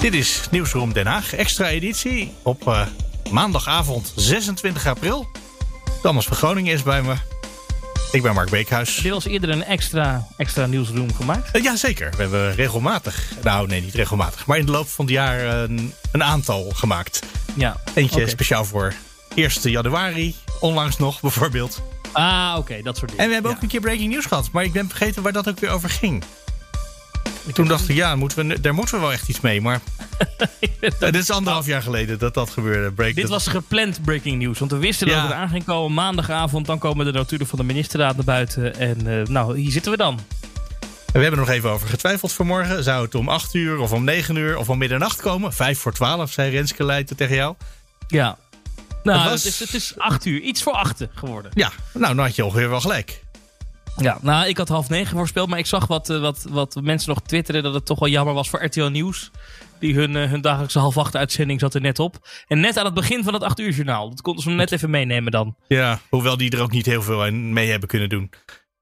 Dit is Nieuwsroom Den Haag, extra editie op uh, maandagavond 26 april. Thomas van Groningen is bij me. Ik ben Mark Beekhuis. Dit was eerder een extra, extra nieuwsroom gemaakt? Uh, Jazeker. We hebben regelmatig, nou nee niet regelmatig, maar in de loop van het jaar een, een aantal gemaakt. Ja. Eentje okay. speciaal voor 1 januari, onlangs nog bijvoorbeeld. Ah, oké, okay, dat soort dingen. En we hebben ja. ook een keer breaking news gehad, maar ik ben vergeten waar dat ook weer over ging. Toen dacht ik, ja, moeten we, daar moeten we wel echt iets mee. Maar dit is anderhalf jaar geleden dat dat gebeurde. Break dit was gepland breaking news. Want we wisten ja. dat het aan ging komen. Maandagavond, dan komen de notulen van de ministerraad naar buiten. En uh, nou, hier zitten we dan. We hebben er nog even over getwijfeld vanmorgen. Zou het om 8 uur of om 9 uur of om middernacht komen? 5 voor 12, zei Renske Leijten tegen jou. Ja. Nou, het, was... het, is, het is 8 uur. Iets voor 8 geworden. Ja, nou, dan had je ongeveer wel gelijk. Ja, nou, ik had half negen voorspeld, maar ik zag wat, wat, wat mensen nog twitteren dat het toch wel jammer was voor RTL Nieuws. Die hun, hun dagelijkse half acht uitzending zat er net op. En net aan het begin van het acht uur journaal. Dat konden ze net even meenemen dan. Ja, hoewel die er ook niet heel veel mee hebben kunnen doen.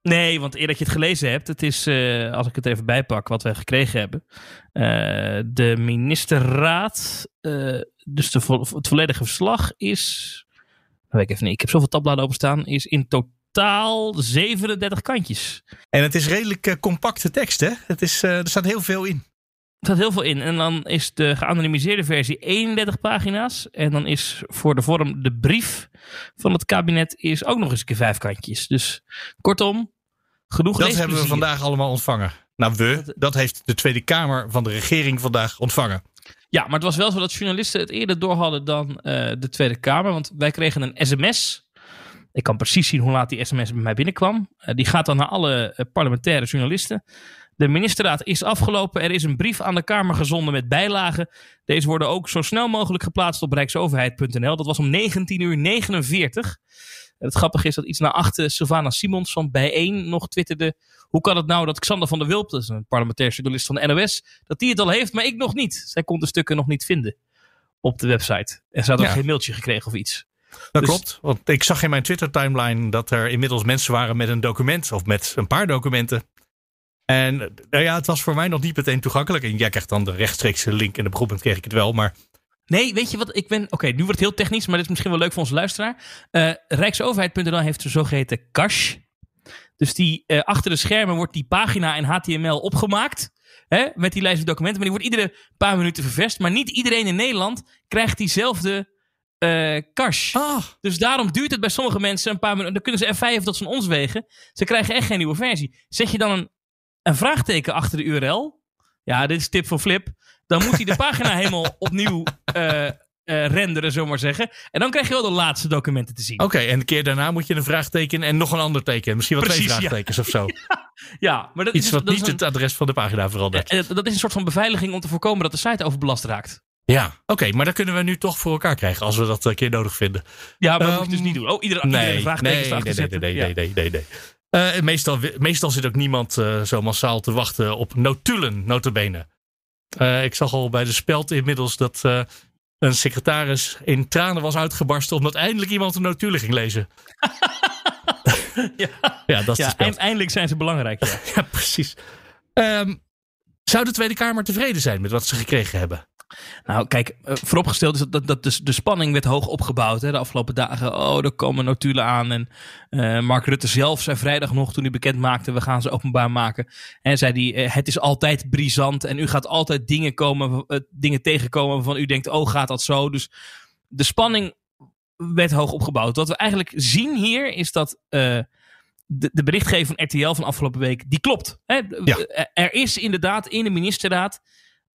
Nee, want eer dat je het gelezen hebt, het is, uh, als ik het even bijpak, wat we gekregen hebben. Uh, de ministerraad, uh, dus de vo het volledige verslag is, weet ik even niet, ik heb zoveel tabbladen openstaan, is in totaal totaal 37 kantjes. En het is redelijk uh, compacte tekst, hè? Het is, uh, er staat heel veel in. Er staat heel veel in. En dan is de geanonimiseerde versie 31 pagina's. En dan is voor de vorm de brief van het kabinet is ook nog eens een keer vijf kantjes. Dus kortom, genoeg Dat hebben we vandaag allemaal ontvangen. Nou, we, dat heeft de Tweede Kamer van de regering vandaag ontvangen. Ja, maar het was wel zo dat journalisten het eerder door hadden dan uh, de Tweede Kamer. Want wij kregen een sms ik kan precies zien hoe laat die sms bij mij binnenkwam. Uh, die gaat dan naar alle uh, parlementaire journalisten. De ministerraad is afgelopen. Er is een brief aan de Kamer gezonden met bijlagen. Deze worden ook zo snel mogelijk geplaatst op rijksoverheid.nl. Dat was om 19 uur 49. Het grappige is dat iets na achter Sylvana Simons van Bijeen nog twitterde. Hoe kan het nou dat Xander van der Wulp, dat is een parlementair journalist van de NOS, dat die het al heeft, maar ik nog niet. Zij kon de stukken nog niet vinden op de website. En ze had ook ja. geen mailtje gekregen of iets. Dat dus, klopt. Want ik zag in mijn Twitter-timeline dat er inmiddels mensen waren met een document of met een paar documenten. En nou ja, het was voor mij nog niet meteen toegankelijk. En jij krijgt dan de rechtstreekse link en op een gegeven kreeg ik het wel. Maar Nee, weet je wat? Ik ben. Oké, nu wordt het heel technisch, maar dit is misschien wel leuk voor onze luisteraar. Uh, Rijksoverheid.nl heeft een zogeheten cache. Dus die uh, achter de schermen wordt die pagina in HTML opgemaakt. Hè, met die lijst documenten. Maar die wordt iedere paar minuten ververst. Maar niet iedereen in Nederland krijgt diezelfde uh, cash. Ah. Dus daarom duurt het bij sommige mensen een paar minuten. Dan kunnen ze F5 tot van ons wegen. Ze krijgen echt geen nieuwe versie. Zet je dan een, een vraagteken achter de URL. Ja, dit is tip voor Flip. Dan moet hij de pagina helemaal opnieuw uh, uh, renderen, zomaar maar zeggen. En dan krijg je wel de laatste documenten te zien. Oké, okay, en de keer daarna moet je een vraagteken en nog een ander teken. Misschien wel Precies, twee vraagtekens ja. of zo. ja, maar dat, Iets wat dat niet is een, het adres van de pagina verandert. dat is een soort van beveiliging om te voorkomen dat de site overbelast raakt. Ja, oké, okay, maar dat kunnen we nu toch voor elkaar krijgen als we dat een keer nodig vinden. Ja, maar dat moet je dus niet doen. Oh, iedere, nee, iedere vraagteken nee, nee, nee, nee, ja. nee, nee, nee, nee. Uh, meestal, meestal zit ook niemand uh, zo massaal te wachten op notulen, notabene. Uh, ik zag al bij de speld inmiddels dat een secretaris in tranen was uitgebarsten omdat eindelijk iemand een notulen ging lezen. ja, ja, dat is ja, eind, eindelijk zijn ze belangrijk. Ja, ja precies. Um, zou de Tweede Kamer tevreden zijn met wat ze gekregen hebben? Nou, kijk, vooropgesteld is dat, dat, dat de, spanning werd hoog opgebouwd hè, de afgelopen dagen. Oh, er komen notulen aan. En uh, Mark Rutte zelf zei vrijdag nog, toen hij bekend maakte, we gaan ze openbaar maken. En zei hij, het is altijd brisant en u gaat altijd dingen, komen, dingen tegenkomen waarvan u denkt, oh, gaat dat zo? Dus de spanning werd hoog opgebouwd. Wat we eigenlijk zien hier is dat... de, de berichtgeving van RTL van afgelopen week, die klopt. Hè? Ja. Er is inderdaad in de ministerraad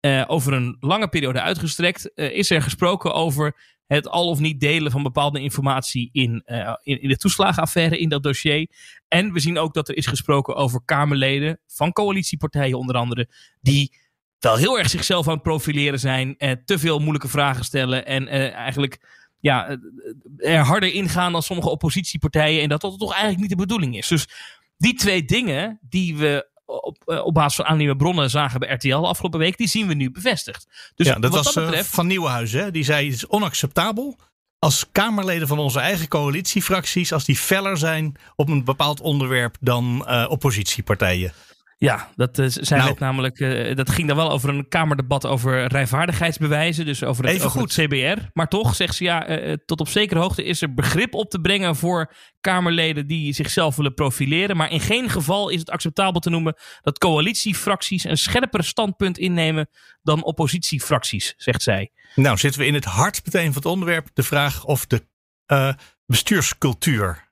uh, over een lange periode uitgestrekt, uh, is er gesproken over het al of niet delen van bepaalde informatie in, uh, in, in, de toeslagenaffaire, in dat dossier. En we zien ook dat er is gesproken over Kamerleden van coalitiepartijen onder andere, die wel heel erg zichzelf aan het profileren zijn. Te veel moeilijke vragen stellen. En eigenlijk ja, er harder ingaan dan sommige oppositiepartijen. En dat dat toch eigenlijk niet de bedoeling is. Dus die twee dingen die we op, op basis van aannieuwe bronnen zagen bij RTL afgelopen week, die zien we nu bevestigd. Dus ja, dat was dat betreft... van Nieuwenhuizen. Die zei het is onacceptabel als Kamerleden van onze eigen coalitiefracties, als die feller zijn op een bepaald onderwerp dan uh, oppositiepartijen. Ja, dat uh, zijn nou, namelijk. Uh, dat ging dan wel over een kamerdebat over rijvaardigheidsbewijzen. Dus over het, over het CBR. Maar toch zegt ze ja, uh, tot op zekere hoogte is er begrip op te brengen voor Kamerleden die zichzelf willen profileren. Maar in geen geval is het acceptabel te noemen dat coalitiefracties een scherper standpunt innemen dan oppositiefracties, zegt zij. Nou, zitten we in het hart meteen van het onderwerp. De vraag of de bestuurscultuur.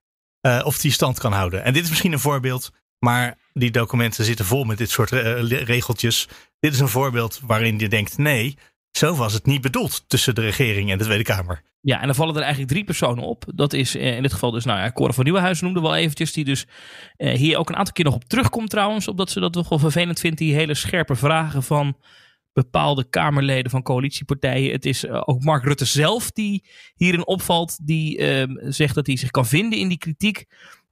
of die stand kan houden. En dit is misschien een voorbeeld maar die documenten zitten vol met dit soort uh, regeltjes. Dit is een voorbeeld waarin je denkt: nee, zo was het niet bedoeld tussen de regering en de Tweede Kamer. Ja, en dan vallen er eigenlijk drie personen op. Dat is uh, in dit geval dus, nou ja, Cora van Nieuwenhuizen noemde wel eventjes. Die dus uh, hier ook een aantal keer nog op terugkomt trouwens. Omdat ze dat toch wel vervelend vindt. Die hele scherpe vragen van bepaalde Kamerleden van coalitiepartijen. Het is ook Mark Rutte zelf die hierin opvalt. Die ehm, zegt dat hij zich kan vinden in die kritiek.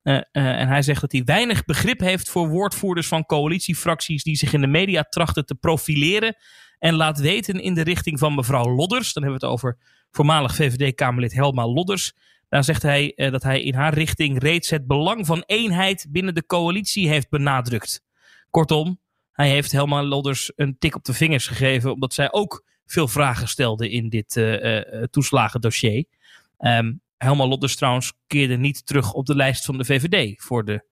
Uh, uh, en hij zegt dat hij weinig begrip heeft voor woordvoerders van coalitiefracties die zich in de media trachten te profileren. En laat weten in de richting van mevrouw Lodders. Dan hebben we het over voormalig VVD-Kamerlid Helma Lodders. Daar zegt hij uh, dat hij in haar richting reeds het belang van eenheid binnen de coalitie heeft benadrukt. Kortom, hij heeft Helma Lodders een tik op de vingers gegeven, omdat zij ook veel vragen stelde in dit toeslagendossier. Um, Helma Lodders trouwens keerde niet terug op de lijst van de VVD voor de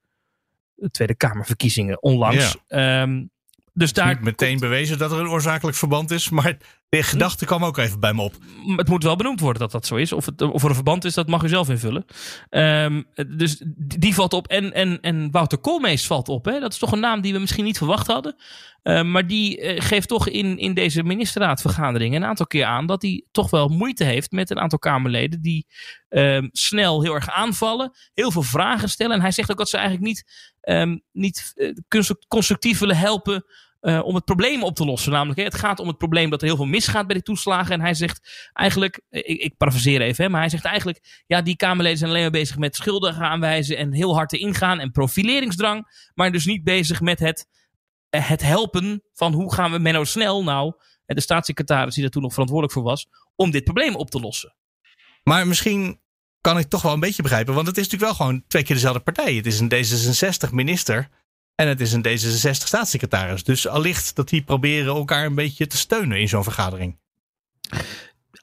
Tweede Kamerverkiezingen onlangs. Ja. Um, dus daar niet meteen bewezen dat er een oorzakelijk verband is, maar de gedachte kwam ook even bij me op. Het moet wel benoemd worden dat dat zo is. Of, het, of er een verband is, dat mag u zelf invullen. Um, dus die valt op. En, en, en Wouter Koolmees valt op. Hè? Dat is toch een naam die we misschien niet verwacht hadden. Uh, maar die uh, geeft toch in, in deze ministerraadvergadering een aantal keer aan dat hij toch wel moeite heeft met een aantal Kamerleden die uh, snel heel erg aanvallen, heel veel vragen stellen. En hij zegt ook dat ze eigenlijk niet, ehm, niet eh, constructief willen helpen uh, om het probleem op te lossen. Namelijk, hè, het gaat om het probleem dat er heel veel misgaat bij die toeslagen. En hij zegt eigenlijk, ik, ik parafraseer even, hè, maar hij zegt eigenlijk, ja, die Kamerleden zijn alleen maar bezig met schulden aanwijzen en heel hard te ingaan en profileringsdrang, maar dus niet bezig met het, eh, het helpen van hoe gaan we Menno Snel nou, de staatssecretaris die daar toen nog verantwoordelijk voor was, om dit probleem op te lossen. Maar misschien kan ik toch wel een beetje begrijpen, want het is natuurlijk wel gewoon twee keer dezelfde partij. Het is een D66-minister en het is een D66-staatssecretaris. Dus allicht dat die proberen elkaar een beetje te steunen in zo'n vergadering.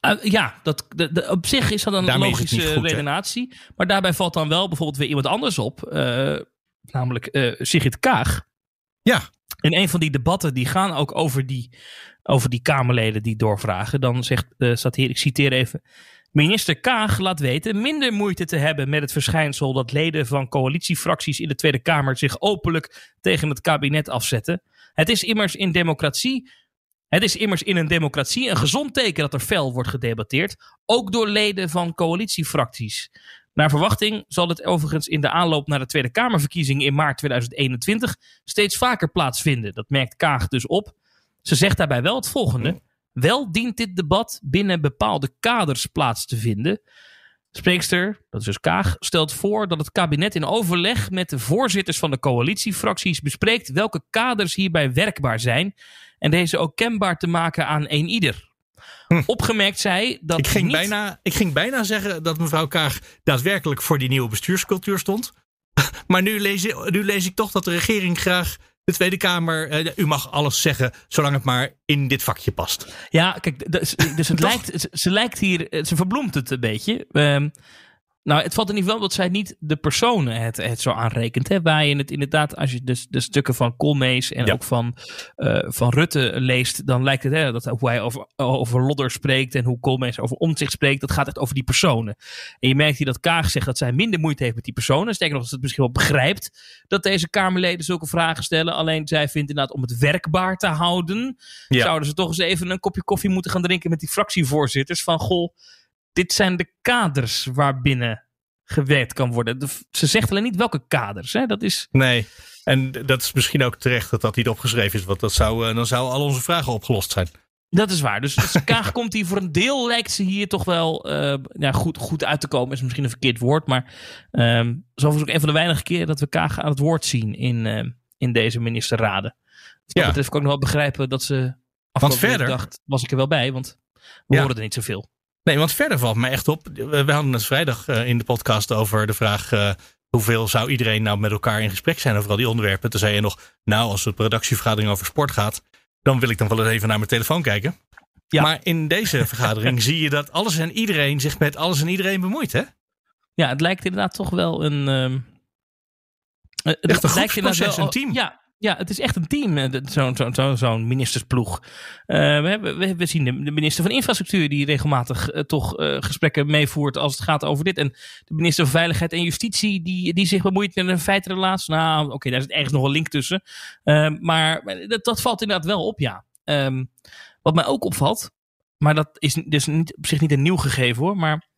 Uh, ja, dat, de, op zich is dat een Daarmee logische goed, redenatie. Maar daarbij valt dan wel bijvoorbeeld weer iemand anders op. Uh, namelijk uh, Sigrid Kaag. Ja. In een van die debatten die gaan ook over die, over die Kamerleden die doorvragen. Dan zegt, staat hier, ik citeer even. Minister Kaag laat weten minder moeite te hebben met het verschijnsel dat leden van coalitiefracties in de Tweede Kamer zich openlijk tegen het kabinet afzetten. Het is immers in democratie. Het is immers in een democratie een gezond teken dat er fel wordt gedebatteerd, ook door leden van coalitiefracties. Naar verwachting zal het overigens in de aanloop naar de Tweede Kamerverkiezingen in maart 2021 steeds vaker plaatsvinden. Dat merkt Kaag dus op. Ze zegt daarbij wel het volgende. Wel dient dit debat binnen bepaalde kaders plaats te vinden. Spreekster, dat is dus Kaag, stelt voor dat het kabinet in overleg met de voorzitters van de coalitiefracties bespreekt welke kaders hierbij werkbaar zijn en deze ook kenbaar te maken aan een ieder. Hm. Opgemerkt zij dat. Ik ging, bijna, ik ging bijna zeggen dat mevrouw Kaag daadwerkelijk voor die nieuwe bestuurscultuur stond. Maar nu lees, nu lees ik toch dat de regering graag de Tweede Kamer, uh, u mag alles zeggen, zolang het maar in dit vakje past. Ja, kijk, dus, dus het lijkt, ze, lijkt hier, ze verbloemt het een beetje. Uh, nou, het valt er niet wel dat zij niet de personen het, het zo aanrekent. Hè? Waar je het inderdaad, als je de, de stukken van Koolmees en ook van, uh, van Rutte leest, dan lijkt het hè, dat hoe hij over, over Lodder spreekt en hoe Koolmees over omzicht spreekt, dat gaat echt over die personen. En je merkt hier dat Kaag zegt dat zij minder moeite heeft met die personen. Sterker nog, dat het misschien wel begrijpt dat deze Kamerleden zulke vragen stellen. Alleen zij vindt inderdaad om het werkbaar te houden, ja. zouden ze toch eens even een kopje koffie moeten gaan drinken met die fractievoorzitters. Van goh dit zijn de kaders waarbinnen gewerkt kan worden. ze zegt alleen niet welke kaders. Hè? Dat is... Nee. En dat is misschien ook terecht dat dat niet opgeschreven is. Want dat zou, dan zouden al onze vragen opgelost zijn. Dat is waar. Dus, dus Kaag komt hier voor een deel, lijkt ze hier toch wel ja, goed, goed uit te komen. Is misschien een verkeerd woord. Maar um, zo was ook een van de weinige keren dat we Kaag aan het woord zien in, in deze ministerraden. Dus dat betreft kan ik nog wel begrijpen dat ze want verder dacht, was ik er wel bij, want we horen er niet zoveel. Nee, want verder valt mij echt op. We hadden het vrijdag eh, in de podcast over de vraag. Uh, hoeveel zou iedereen nou met elkaar in gesprek zijn over al die onderwerpen? Toen zei je nog, nou, als het redactievergadering over sport gaat, dan wil ik dan wel eens even naar mijn telefoon kijken. Ja. Maar in deze vergadering zie je dat alles en iedereen zich met alles en iedereen bemoeit, hè? Ja, het lijkt inderdaad toch wel een. Uh, het, echt een lijkt proces, wel, een team. Ja, ja, het is echt een team, eh, zo'n zo, zo, ministersploeg. Uh, we, we, zien de, minister van Infrastructuur die regelmatig uh, toch gesprekken meevoert als het gaat over dit. En de minister van Veiligheid en Justitie die, die zich bemoeit met een feitrelatie. Nou, oké, okay, daar zit ergens nog een link tussen. maar dat, valt inderdaad wel op, ja. Um, wat mij ook opvalt, maar dat is dus niet, op zich niet een nieuw gegeven hoor, maar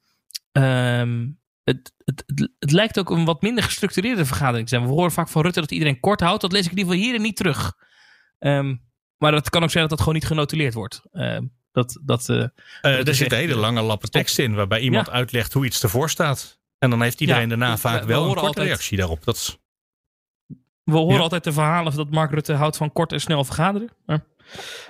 um, het, het, het, lijkt ook een wat minder gestructureerde vergadering te zijn. We horen vaak van Rutte dat iedereen kort houdt. Dat lees ik in ieder geval hier niet terug. Um, maar het kan ook zijn dat dat gewoon niet genotuleerd wordt. Uh, dat, dat, uh, uh, er zitten hele lange lappen tekst in waarbij iemand ja. uitlegt hoe iets ervoor staat. En dan heeft iedereen ja, daarna vaak we, wel we een korte altijd, reactie daarop. Dat is, we horen ja. altijd de verhalen dat Mark Rutte houdt van kort en snel vergaderen. Maar,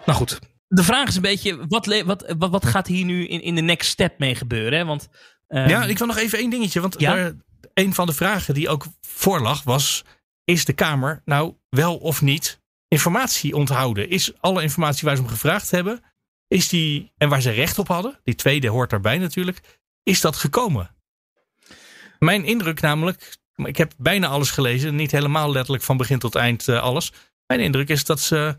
nou goed, de vraag is een beetje, wat, wat, wat, wat gaat hier nu in, in de next step mee gebeuren? Hè? Want Um, ja, ik wil nog even één dingetje. Want ja? daar, een van de vragen die ook voorlag was: is de Kamer nou wel of niet informatie onthouden? Is alle informatie waar ze om gevraagd hebben, is die, en waar ze recht op hadden, die tweede hoort daarbij natuurlijk, is dat gekomen? Mijn indruk namelijk, ik heb bijna alles gelezen, niet helemaal letterlijk van begin tot eind uh, alles. Mijn indruk is dat ze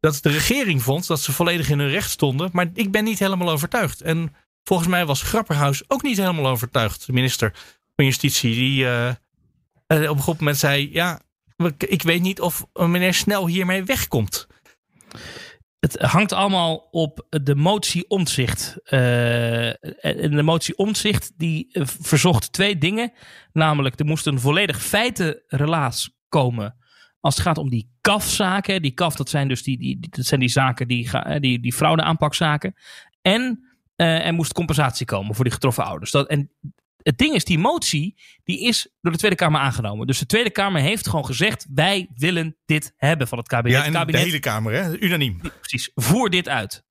dat de regering vond dat ze volledig in hun recht stonden, maar ik ben niet helemaal overtuigd. En Volgens mij was Grapperhaus ook niet helemaal overtuigd. De minister van Justitie. Die uh, op een gegeven moment zei: Ja, ik weet niet of meneer Snel hiermee wegkomt. Het hangt allemaal op de motie omzicht. Uh, de motie omzicht die verzocht twee dingen. Namelijk, er moest een volledig feitenrelaas komen als het gaat om die CAF-zaken. Die CAF, dat zijn dus die, die, dat zijn die zaken, die, die, die fraude-aanpakzaken. En uh, er moest compensatie komen voor die getroffen ouders. Dat, en het ding is, die motie die is door de Tweede Kamer aangenomen. Dus de Tweede Kamer heeft gewoon gezegd: wij willen dit hebben van het kabinet. Ja, en kabinet, de hele Kamer, hè? unaniem. Precies, voer dit uit.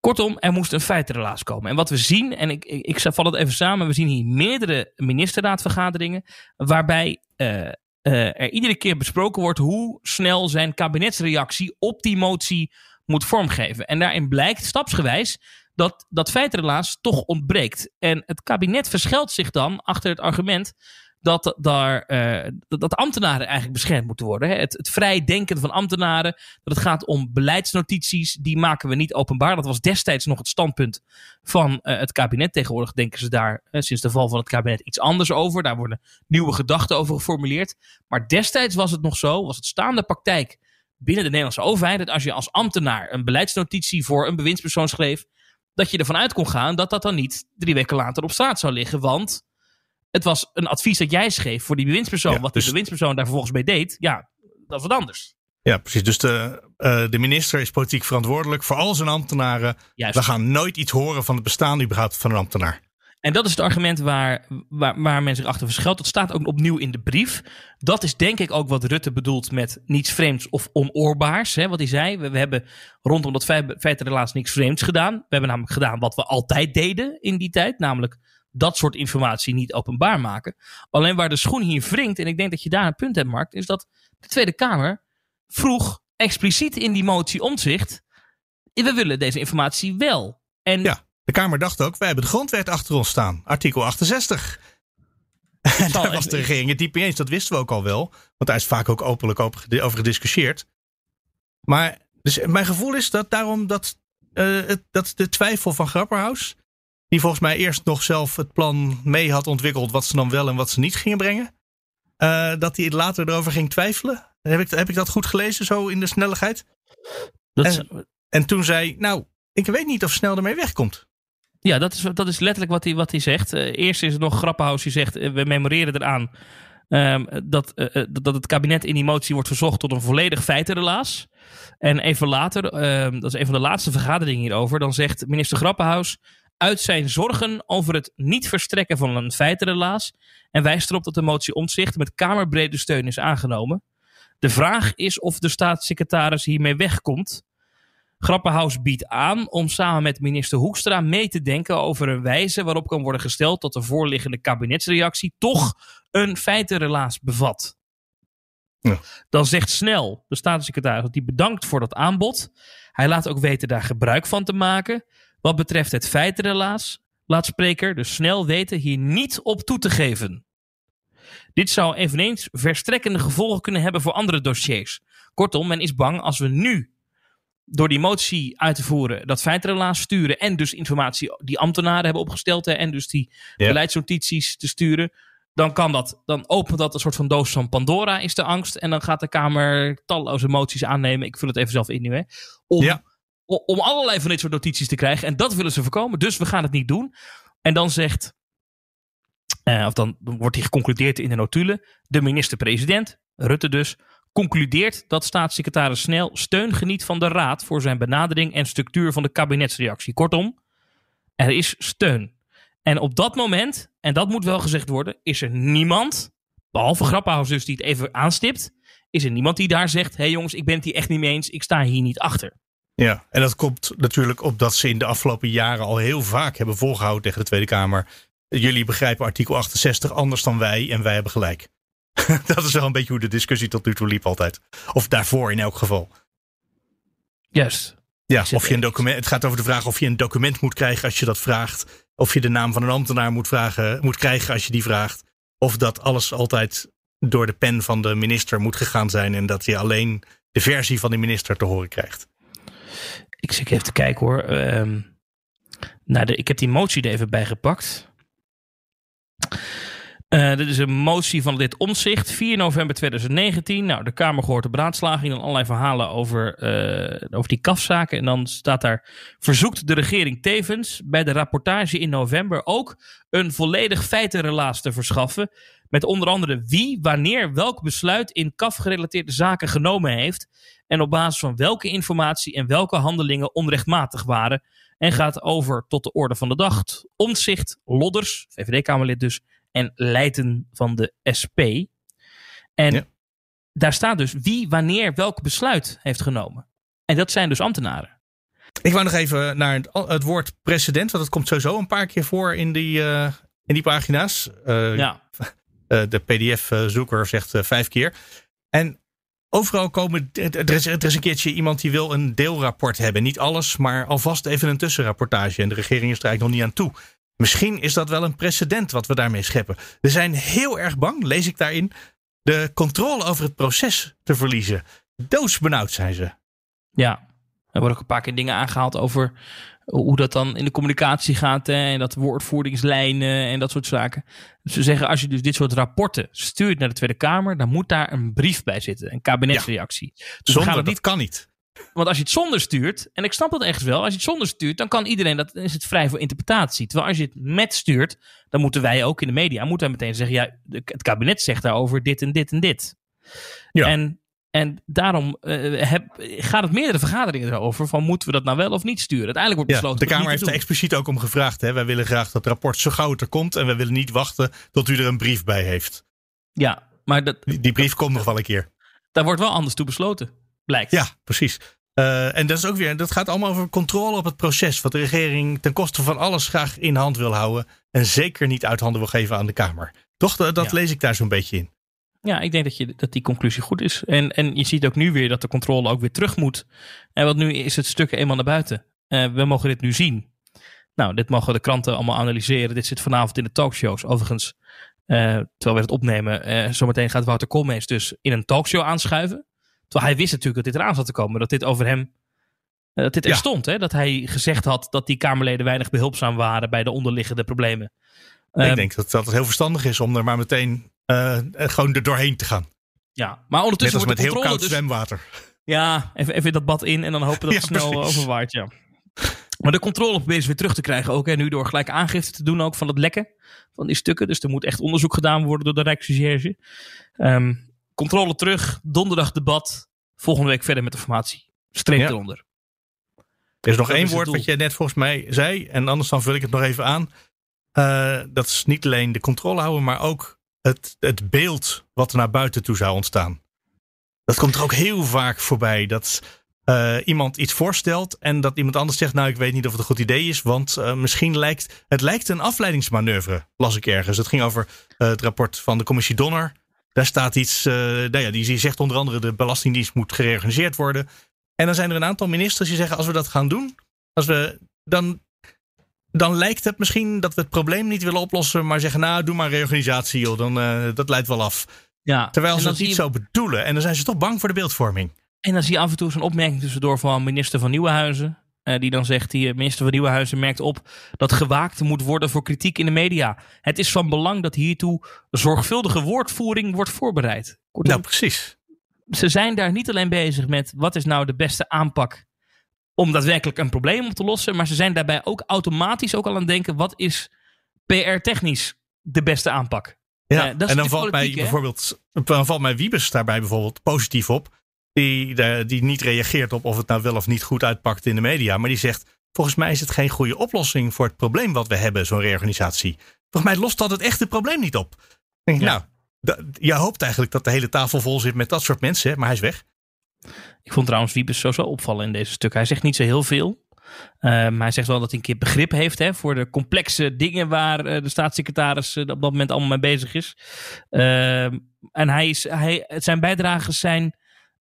Kortom, er moest een feitenrelaas komen. En wat we zien, en ik, ik, ik val het even samen, we zien hier meerdere ministerraadvergaderingen, waarbij uh, uh, er iedere keer besproken wordt hoe snel zijn kabinetsreactie op die motie moet vormgeven. En daarin blijkt stapsgewijs dat dat feitrelaas toch ontbreekt. En het kabinet verschilt zich dan achter het argument dat, daar, uh, dat ambtenaren eigenlijk beschermd moeten worden. Hè? Het, het vrij denken van ambtenaren. Dat het gaat om beleidsnotities. Die maken we niet openbaar. Dat was destijds nog het standpunt van uh, het kabinet. Tegenwoordig denken ze daar uh, sinds de val van het kabinet iets anders over. Daar worden nieuwe gedachten over geformuleerd. Maar destijds was het nog zo. Was het staande praktijk binnen de Nederlandse overheid. Dat als je als ambtenaar een beleidsnotitie voor een bewindspersoon schreef dat je ervan uit kon gaan dat dat dan niet drie weken later op straat zou liggen. Want het was een advies dat jij schreef voor die bewindspersoon. wat dus... de bewindspersoon daar vervolgens mee deed, ja, dat is wat anders. Ja, precies. Dus de, uh, de minister is politiek verantwoordelijk voor al zijn ambtenaren. Juist. We gaan nooit iets horen van het bestaan überhaupt van een ambtenaar. En dat is het argument waar, waar, waar men zich achter verschuilt. Dat staat ook opnieuw in de brief. Dat is denk ik ook wat Rutte bedoelt met niets vreemds of onoorbaars. Hè, wat hij zei. We, we hebben rondom dat feit helaas niks vreemds gedaan. We hebben namelijk gedaan wat we altijd deden in die tijd. Namelijk dat soort informatie niet openbaar maken. Alleen waar de schoen hier wringt, en ik denk dat je daar een punt hebt, Mark, is dat de Tweede Kamer vroeg expliciet in die motie omzicht. We willen deze informatie wel. En ja. De Kamer dacht ook, wij hebben de grondwet achter ons staan. Artikel 68. En daar was de regering het mee eens. Dat wisten we ook al wel. Want daar is vaak ook openlijk over gediscussieerd. Maar dus mijn gevoel is dat daarom dat, uh, dat de twijfel van Grapperhaus... die volgens mij eerst nog zelf het plan mee had ontwikkeld... wat ze dan wel en wat ze niet gingen brengen... Uh, dat hij later erover ging twijfelen. Heb ik, heb ik dat goed gelezen, zo in de snelheid? Dat en, en toen zei, nou, ik weet niet of snel ermee wegkomt. Ja, dat is, dat is letterlijk wat hij, wat hij zegt. Uh, eerst is het nog Grappenhaus die zegt, uh, we memoreren eraan ehm, dat, uh, dat het kabinet in die motie wordt verzocht tot een volledig feitenrelaas. En even later, ehm, dat is een van de laatste vergaderingen hierover, dan zegt minister Grappenhuis uit zijn zorgen over het niet verstrekken van een feitenrelaas en wijst erop dat de motie omzicht met kamerbrede steun is aangenomen. De vraag is of de staatssecretaris hiermee wegkomt. Grappenhaus biedt aan om samen met minister Hoekstra mee te denken over een wijze waarop kan worden gesteld dat de voorliggende kabinetsreactie toch een feitenrelaas bevat. Ja. Dan zegt snel de staatssecretaris dat hij bedankt voor dat aanbod. Hij laat ook weten daar gebruik van te maken. Wat betreft het feitenrelaas laat spreker dus snel weten hier niet op toe te geven. Dit zou eveneens verstrekkende gevolgen kunnen hebben voor andere dossiers. Kortom, men is bang als we nu door die motie uit te voeren dat feitenrelaas sturen en dus informatie die ambtenaren hebben opgesteld en dus die beleidsnotities te sturen, dan kan dat, dan opent dat een soort van doos van Pandora is de angst en dan gaat de Kamer talloze moties aannemen. Ik vul het even zelf in nu, hè. Om, ja. om allerlei van dit soort notities te krijgen en dat willen ze voorkomen, dus we gaan het niet doen. En dan zegt, uh, of dan wordt hij geconcludeerd in de notulen, de minister-president, Rutte dus, concludeert dat staatssecretaris Snel steun geniet van de Raad voor zijn benadering en structuur van de kabinetsreactie. Kortom, er is steun. En op dat moment, en dat moet wel gezegd worden, is er niemand, behalve Grappenhaus dus die het even aanstipt, is er niemand die daar zegt, hé hey jongens, ik ben het hier echt niet mee eens, ik sta hier niet achter. Ja, en dat komt natuurlijk op dat ze in de afgelopen jaren al heel vaak hebben volgehouden tegen de Tweede Kamer. Jullie begrijpen artikel 68 anders dan wij en wij hebben gelijk. dat is wel een beetje hoe de discussie tot nu toe liep altijd. Of daarvoor in elk geval. Juist. Ja, of je een document, het gaat over de vraag of je een document moet krijgen als je dat vraagt. Of je de naam van een ambtenaar moet, vragen, moet krijgen als je die vraagt. Of dat alles altijd door de pen van de minister moet gegaan zijn. En dat je alleen de versie van de minister te horen krijgt. Ik zit even te kijken hoor. Um, nou, de, ik heb die motie er even bij gepakt. Uh, dit is een motie van dit omzicht, 4 november 2019. Nou, de Kamer gehoord de beraadslaging en allerlei verhalen over, uh, over die kafzaken. En dan staat daar, verzoekt de regering tevens bij de rapportage in november ook een volledig feitenrelaas te verschaffen. Met onder andere wie, wanneer, welk besluit in kafgerelateerde zaken genomen heeft. En op basis van welke informatie en welke handelingen onrechtmatig waren. En gaat over tot de orde van de dag. Omzicht, Lodders, VVD-Kamerlid dus en Leiden van de SP. En daar staat dus wie wanneer welk besluit heeft genomen. En dat zijn dus ambtenaren. Ik wou nog even naar het, woord precedent, want dat komt sowieso een paar keer voor in die, uh, in die pagina's. Uh, ja. Uh, de PDF-zoeker zegt vijf keer. En overal komen. Er is, er is een keertje iemand die wil een deelrapport hebben. Niet alles, maar alvast even een tussenrapportage. En de regering is er eigenlijk nog niet aan toe. Misschien is dat wel een precedent wat we daarmee scheppen. We zijn heel erg bang, lees ik daarin, de controle over het proces te verliezen. Doodsbenauwd zijn ze. Ja, er worden ook een paar keer dingen aangehaald over hoe dat dan in de communicatie gaat. Hè, en dat woordvoeringslijnen en dat soort zaken. Dus ze zeggen, als je dus dit soort rapporten stuurt naar de Tweede Kamer, dan moet daar een brief bij zitten. Een kabinetsreactie. Ja. Dus Zonder, niet, kan niet. Want als je het zonder stuurt, en ik snap dat echt wel, als je het zonder stuurt, dan kan iedereen, dat is het vrij voor interpretatie. Terwijl als je het met stuurt, dan moeten wij ook in de media moeten meteen zeggen, ja, het kabinet zegt daarover dit en dit en dit. Ja. En, en daarom uh, heb, gaat het meerdere vergaderingen erover van moeten we dat nou wel of niet sturen. Uiteindelijk wordt besloten. Ja, de Kamer heeft er expliciet ook om gevraagd. Hè? Wij willen graag dat rapport zo gauw het er komt en we willen niet wachten tot u er een brief bij heeft. Ja, maar dat, die, die brief komt nog wel een keer. Daar wordt wel anders toe besloten blijkt. Ja, precies. Uh, en dat is ook weer, dat gaat allemaal over controle op het proces. Wat de regering ten koste van alles graag in hand wil houden. En zeker niet uit handen wil geven aan de Kamer. Toch, dat, lees ik daar zo'n beetje in. Ja, ik denk dat, je, dat die conclusie goed is. En, en je ziet ook nu weer dat de controle ook weer terug moet. En wat nu is het stuk eenmaal naar buiten. Uh, we mogen dit nu zien. Nou, dit mogen de kranten allemaal analyseren. Dit zit vanavond in de talkshows. Overigens, uh, terwijl we het opnemen, zometeen gaat Wouter Koolmees dus in een talkshow aanschuiven. Terwijl hij wist natuurlijk dat dit eraan zat te komen. Dat dit over hem. Eh, dat dit er stond. Hè? Dat hij gezegd had dat die Kamerleden weinig behulpzaam waren bij de onderliggende problemen. Ik ehm, denk dat, dat het heel verstandig is om er maar meteen uh, gewoon er doorheen te gaan. Ja, maar ondertussen als met heel koud dus, zwemwater. Ja, even, even dat bad in en dan hopen dat het snel overwaart. Ja. Maar de controle proberen ze weer terug te krijgen ook. En nu door gelijk aangifte te doen ook van het lekken van die stukken. Dus er moet echt onderzoek gedaan worden door de Rijksrecherche. Um, controle terug, donderdag debat. Volgende week verder met de formatie. Streep eronder. Er is nog één woord wat je net volgens mij zei. En anders dan vul ik het nog even aan. Uh, dat is niet alleen de controle houden, maar ook het, het beeld wat er naar buiten toe zou ontstaan. Dat komt er ook heel vaak voorbij. Dat uh, iemand iets voorstelt en dat iemand anders zegt: Nou, ik weet niet of het een goed idee is, want uh, misschien lijkt het lijkt een afleidingsmanoeuvre, las ik ergens. Het ging over het rapport van de commissie Donner. Daar staat iets, nou ja, die, die zegt onder andere: de Belastingdienst moet gereorganiseerd worden. En dan zijn er een aantal ministers die zeggen: Als we dat gaan doen, als we, dan, dan lijkt het misschien dat we het probleem niet willen oplossen, maar zeggen: Nou, doe maar reorganisatie, joh, dan, dat leidt wel af. Ja, Terwijl ze dat niet zo bedoelen. En dan zijn ze toch bang voor de beeldvorming. En dan zie je af en toe zo'n opmerking tussendoor van minister van Nieuwenhuizen. Uh, die dan zegt, die minister van Nieuwenhuizen merkt op dat gewaakt moet worden voor kritiek in de media. Het is van belang dat hiertoe zorgvuldige woordvoering wordt voorbereid. Kortom, nou, precies. Ze zijn daar niet alleen bezig met wat is nou de beste aanpak om daadwerkelijk een probleem op te lossen. Maar ze zijn daarbij ook automatisch ook al aan het denken, wat is PR-technisch de beste aanpak? Ja, uh, en dan valt mij bijvoorbeeld, dan valt mij Wiebes daarbij bijvoorbeeld positief op die, die niet reageert op of het nou wel of niet goed uitpakt in de media. Maar die zegt: Volgens mij is het geen goede oplossing voor het probleem wat we hebben, zo'n reorganisatie. Volgens mij lost dat het echte probleem niet op. Denk ik, Nou, je hoopt eigenlijk dat de hele tafel vol zit met dat soort mensen, maar hij is weg. Ik vond trouwens Wiebes zo opvallen in deze stuk. Hij zegt niet zo heel veel. Uh, maar hij zegt wel dat hij een keer begrip heeft hè, voor de complexe dingen waar uh, de staatssecretaris uh, op dat moment allemaal mee bezig is. en hij is, hij, zijn bijdrages zijn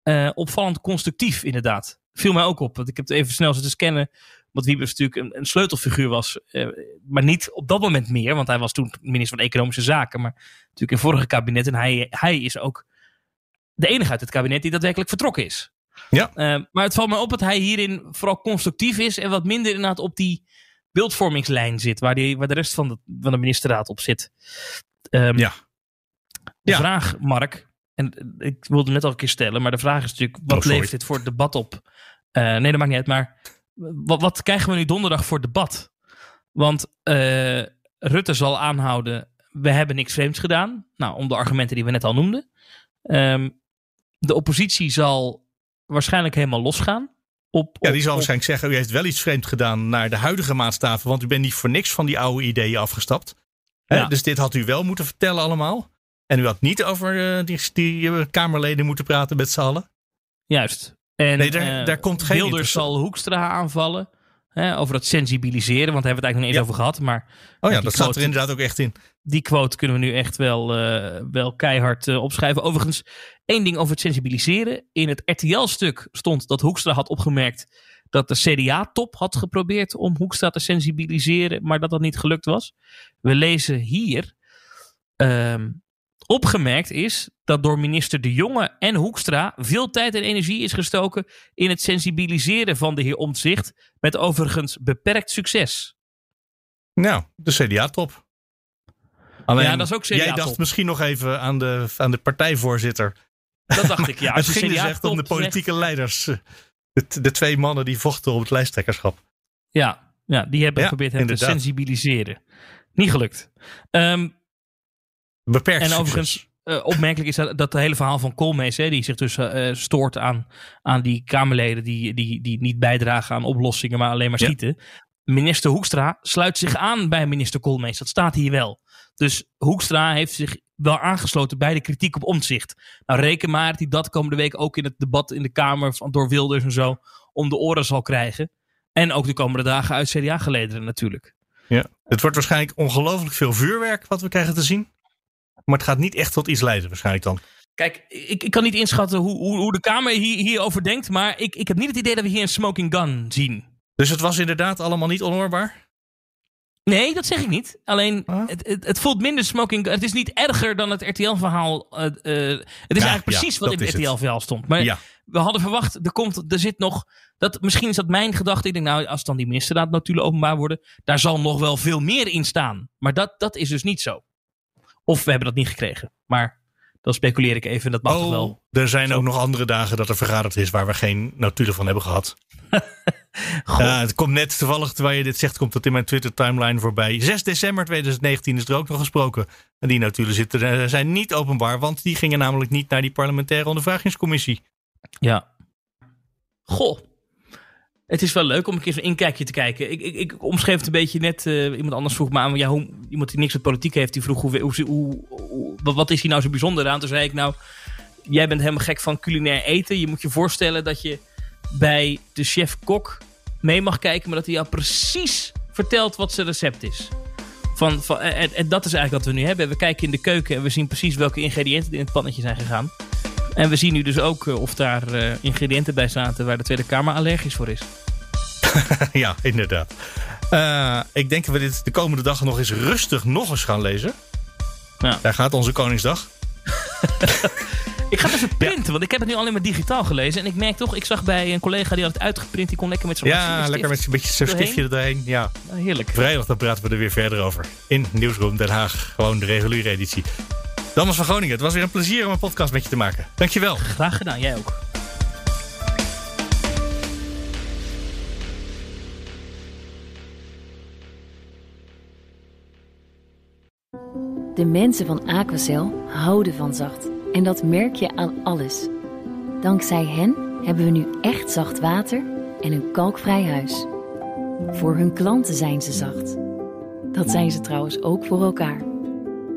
uh, opvallend constructief, inderdaad. Viel mij ook op. Want ik heb het even snel zitten scannen. Want Wiebes natuurlijk een, een sleutelfiguur was. Uh, maar niet op dat moment meer. Want hij was toen minister van Economische Zaken. Maar natuurlijk in vorige kabinet. En hij, hij is ook de enige uit het kabinet die daadwerkelijk vertrokken is. Ja. Uh, maar het valt me op dat hij hierin vooral constructief is. En wat minder inderdaad op die beeldvormingslijn zit. Waar, die, waar de rest van de, van de ministerraad op zit. Um, ja. De ja. vraag, Mark, en ik wilde net al een keer stellen, maar de vraag is natuurlijk: wat oh, levert dit voor het debat op? Uh, nee, dat maakt niet uit. Maar wat, wat, krijgen we nu donderdag voor debat? Want uh, Rutte zal aanhouden: we hebben niks vreemds gedaan. Nou, om de argumenten die we net al noemden. Um, de oppositie zal waarschijnlijk helemaal losgaan. Op, ja, die zal waarschijnlijk zeggen: u heeft wel iets vreemds gedaan naar de huidige maatstaven, want u bent niet voor niks van die oude ideeën afgestapt. Ja. Dus dit had u wel moeten vertellen allemaal. En u had niet over uh, die, die uh, Kamerleden moeten praten met z'n allen? Juist. En nee, daar, uh, daar komt geen Wilders zal Hoekstra aanvallen. Hè, over het sensibiliseren, want daar hebben we het eigenlijk nog niet over gehad. Maar, oh ja, dat staat er inderdaad ook echt in. Die quote kunnen we nu echt wel, wel keihard opschrijven. Overigens, één ding over het sensibiliseren. In het RTL-stuk stond dat Hoekstra had opgemerkt dat de CDA-top had geprobeerd om Hoekstra te sensibiliseren, maar dat dat niet gelukt was. We lezen hier. Ehm, Opgemerkt is dat door minister De Jonge en Hoekstra veel tijd en energie is gestoken in het sensibiliseren van de heer Omtzigt, met overigens beperkt succes. Nou, de CDA-top. Alleen, ja, dat is ook CDA jij dacht misschien nog even aan de, aan de partijvoorzitter. Dat dacht ik, ja. Het ging dus echt om de politieke leiders. De, de, twee mannen die vochten op het lijsttrekkerschap. Ja, ja die hebben geprobeerd hem te sensibiliseren. Niet gelukt. Um, Beperkt. En overigens, uh, opmerkelijk is dat, dat het hele verhaal van Koolmees, hè, die zich dus uh, stoort aan, aan die Kamerleden die, die, die niet bijdragen aan oplossingen, maar alleen maar schieten. Minister Hoekstra sluit zich aan bij minister Koolmees. Dat staat hier wel. Dus Hoekstra heeft zich wel aangesloten bij de kritiek op omzicht. Nou, reken maar dat hij dat komende week ook in het debat in de Kamer van, door Wilders en zo om de oren zal krijgen. En ook de komende dagen uit CDA-gelederen natuurlijk. Ja, het wordt waarschijnlijk ongelooflijk veel vuurwerk wat we krijgen te zien. Maar het gaat niet echt tot iets leiden waarschijnlijk dan. Kijk, ik, ik kan niet inschatten hoe, hoe, hoe de Kamer hier, hierover denkt. Maar ik, ik heb niet het idee dat we hier een smoking gun zien. Dus het was inderdaad allemaal niet onhoorbaar? Nee, dat zeg ik niet. Alleen, het, het, het, voelt minder smoking gun. Het is niet erger dan het RTL-verhaal. Uh, uh, het is eigenlijk precies wat in het RTL-verhaal stond. Maar we hadden verwacht, er, komt, er zit nog... Dat, misschien is dat mijn gedachte. Ik denk, nou, als dan die ministerraad natuurlijk openbaar worden... daar zal nog wel veel meer in staan. Maar dat, dat is dus niet zo. Of we hebben dat niet gekregen. Maar dan speculeer ik even. Dat mag oh, wel. Er zijn ook nog andere dagen dat er vergaderd is waar we geen notulen van hebben gehad. Ja, het komt net toevallig, terwijl je dit zegt, komt dat in mijn Twitter-timeline voorbij. 6 december 2019 is er ook nog gesproken. En die natuurlijk zitten, eh, zijn niet openbaar, want die gingen namelijk niet naar die parlementaire ondervragingscommissie. Ja. Goh. Het is wel leuk om een keer zo'n inkijkje te kijken. Ik, ik, ik omschreef het een beetje net. Uh, iemand anders vroeg me aan. Ja, iemand die niks met politiek heeft, die vroeg hoe, hoe, hoe, wat is hier nou zo bijzonder aan? Toen zei ik nou, jij bent helemaal gek van culinair eten. Je moet je voorstellen dat je bij de chef-kok mee mag kijken, maar dat hij jou precies vertelt wat zijn recept is. Van, van, en, en, dat is eigenlijk wat we nu hebben. We kijken in de keuken en we zien precies welke ingrediënten in het pannetje zijn gegaan. En we zien nu dus ook uh, of daar uh, ingrediënten bij zaten waar de Tweede Kamer allergisch voor is. ja, inderdaad. Uh, ik denk dat we dit de komende dagen nog eens rustig nog eens gaan lezen. Ja. Daar gaat onze Koningsdag. Ik ga het even printen, want ik heb het nu alleen maar digitaal gelezen. En ik merk toch, ik zag bij een collega die had het uitgeprint. Die kon lekker met zo'n Ja, lekker met zo'n beetje zo'n stiftje erheen. Ja. heerlijk. Vrijdag dan praten we er weer verder over. In Nieuwsroom Den Haag. Gewoon de reguliere editie. Damas van Groningen, het was weer een plezier om een podcast met je te maken. Dankjewel. Graag gedaan, jij ook. De mensen van Aquacel houden van zacht. En dat merk je aan alles. Dankzij hen hebben we nu echt zacht water en een kalkvrij huis. Voor hun klanten zijn ze zacht. Dat zijn ze trouwens ook voor elkaar.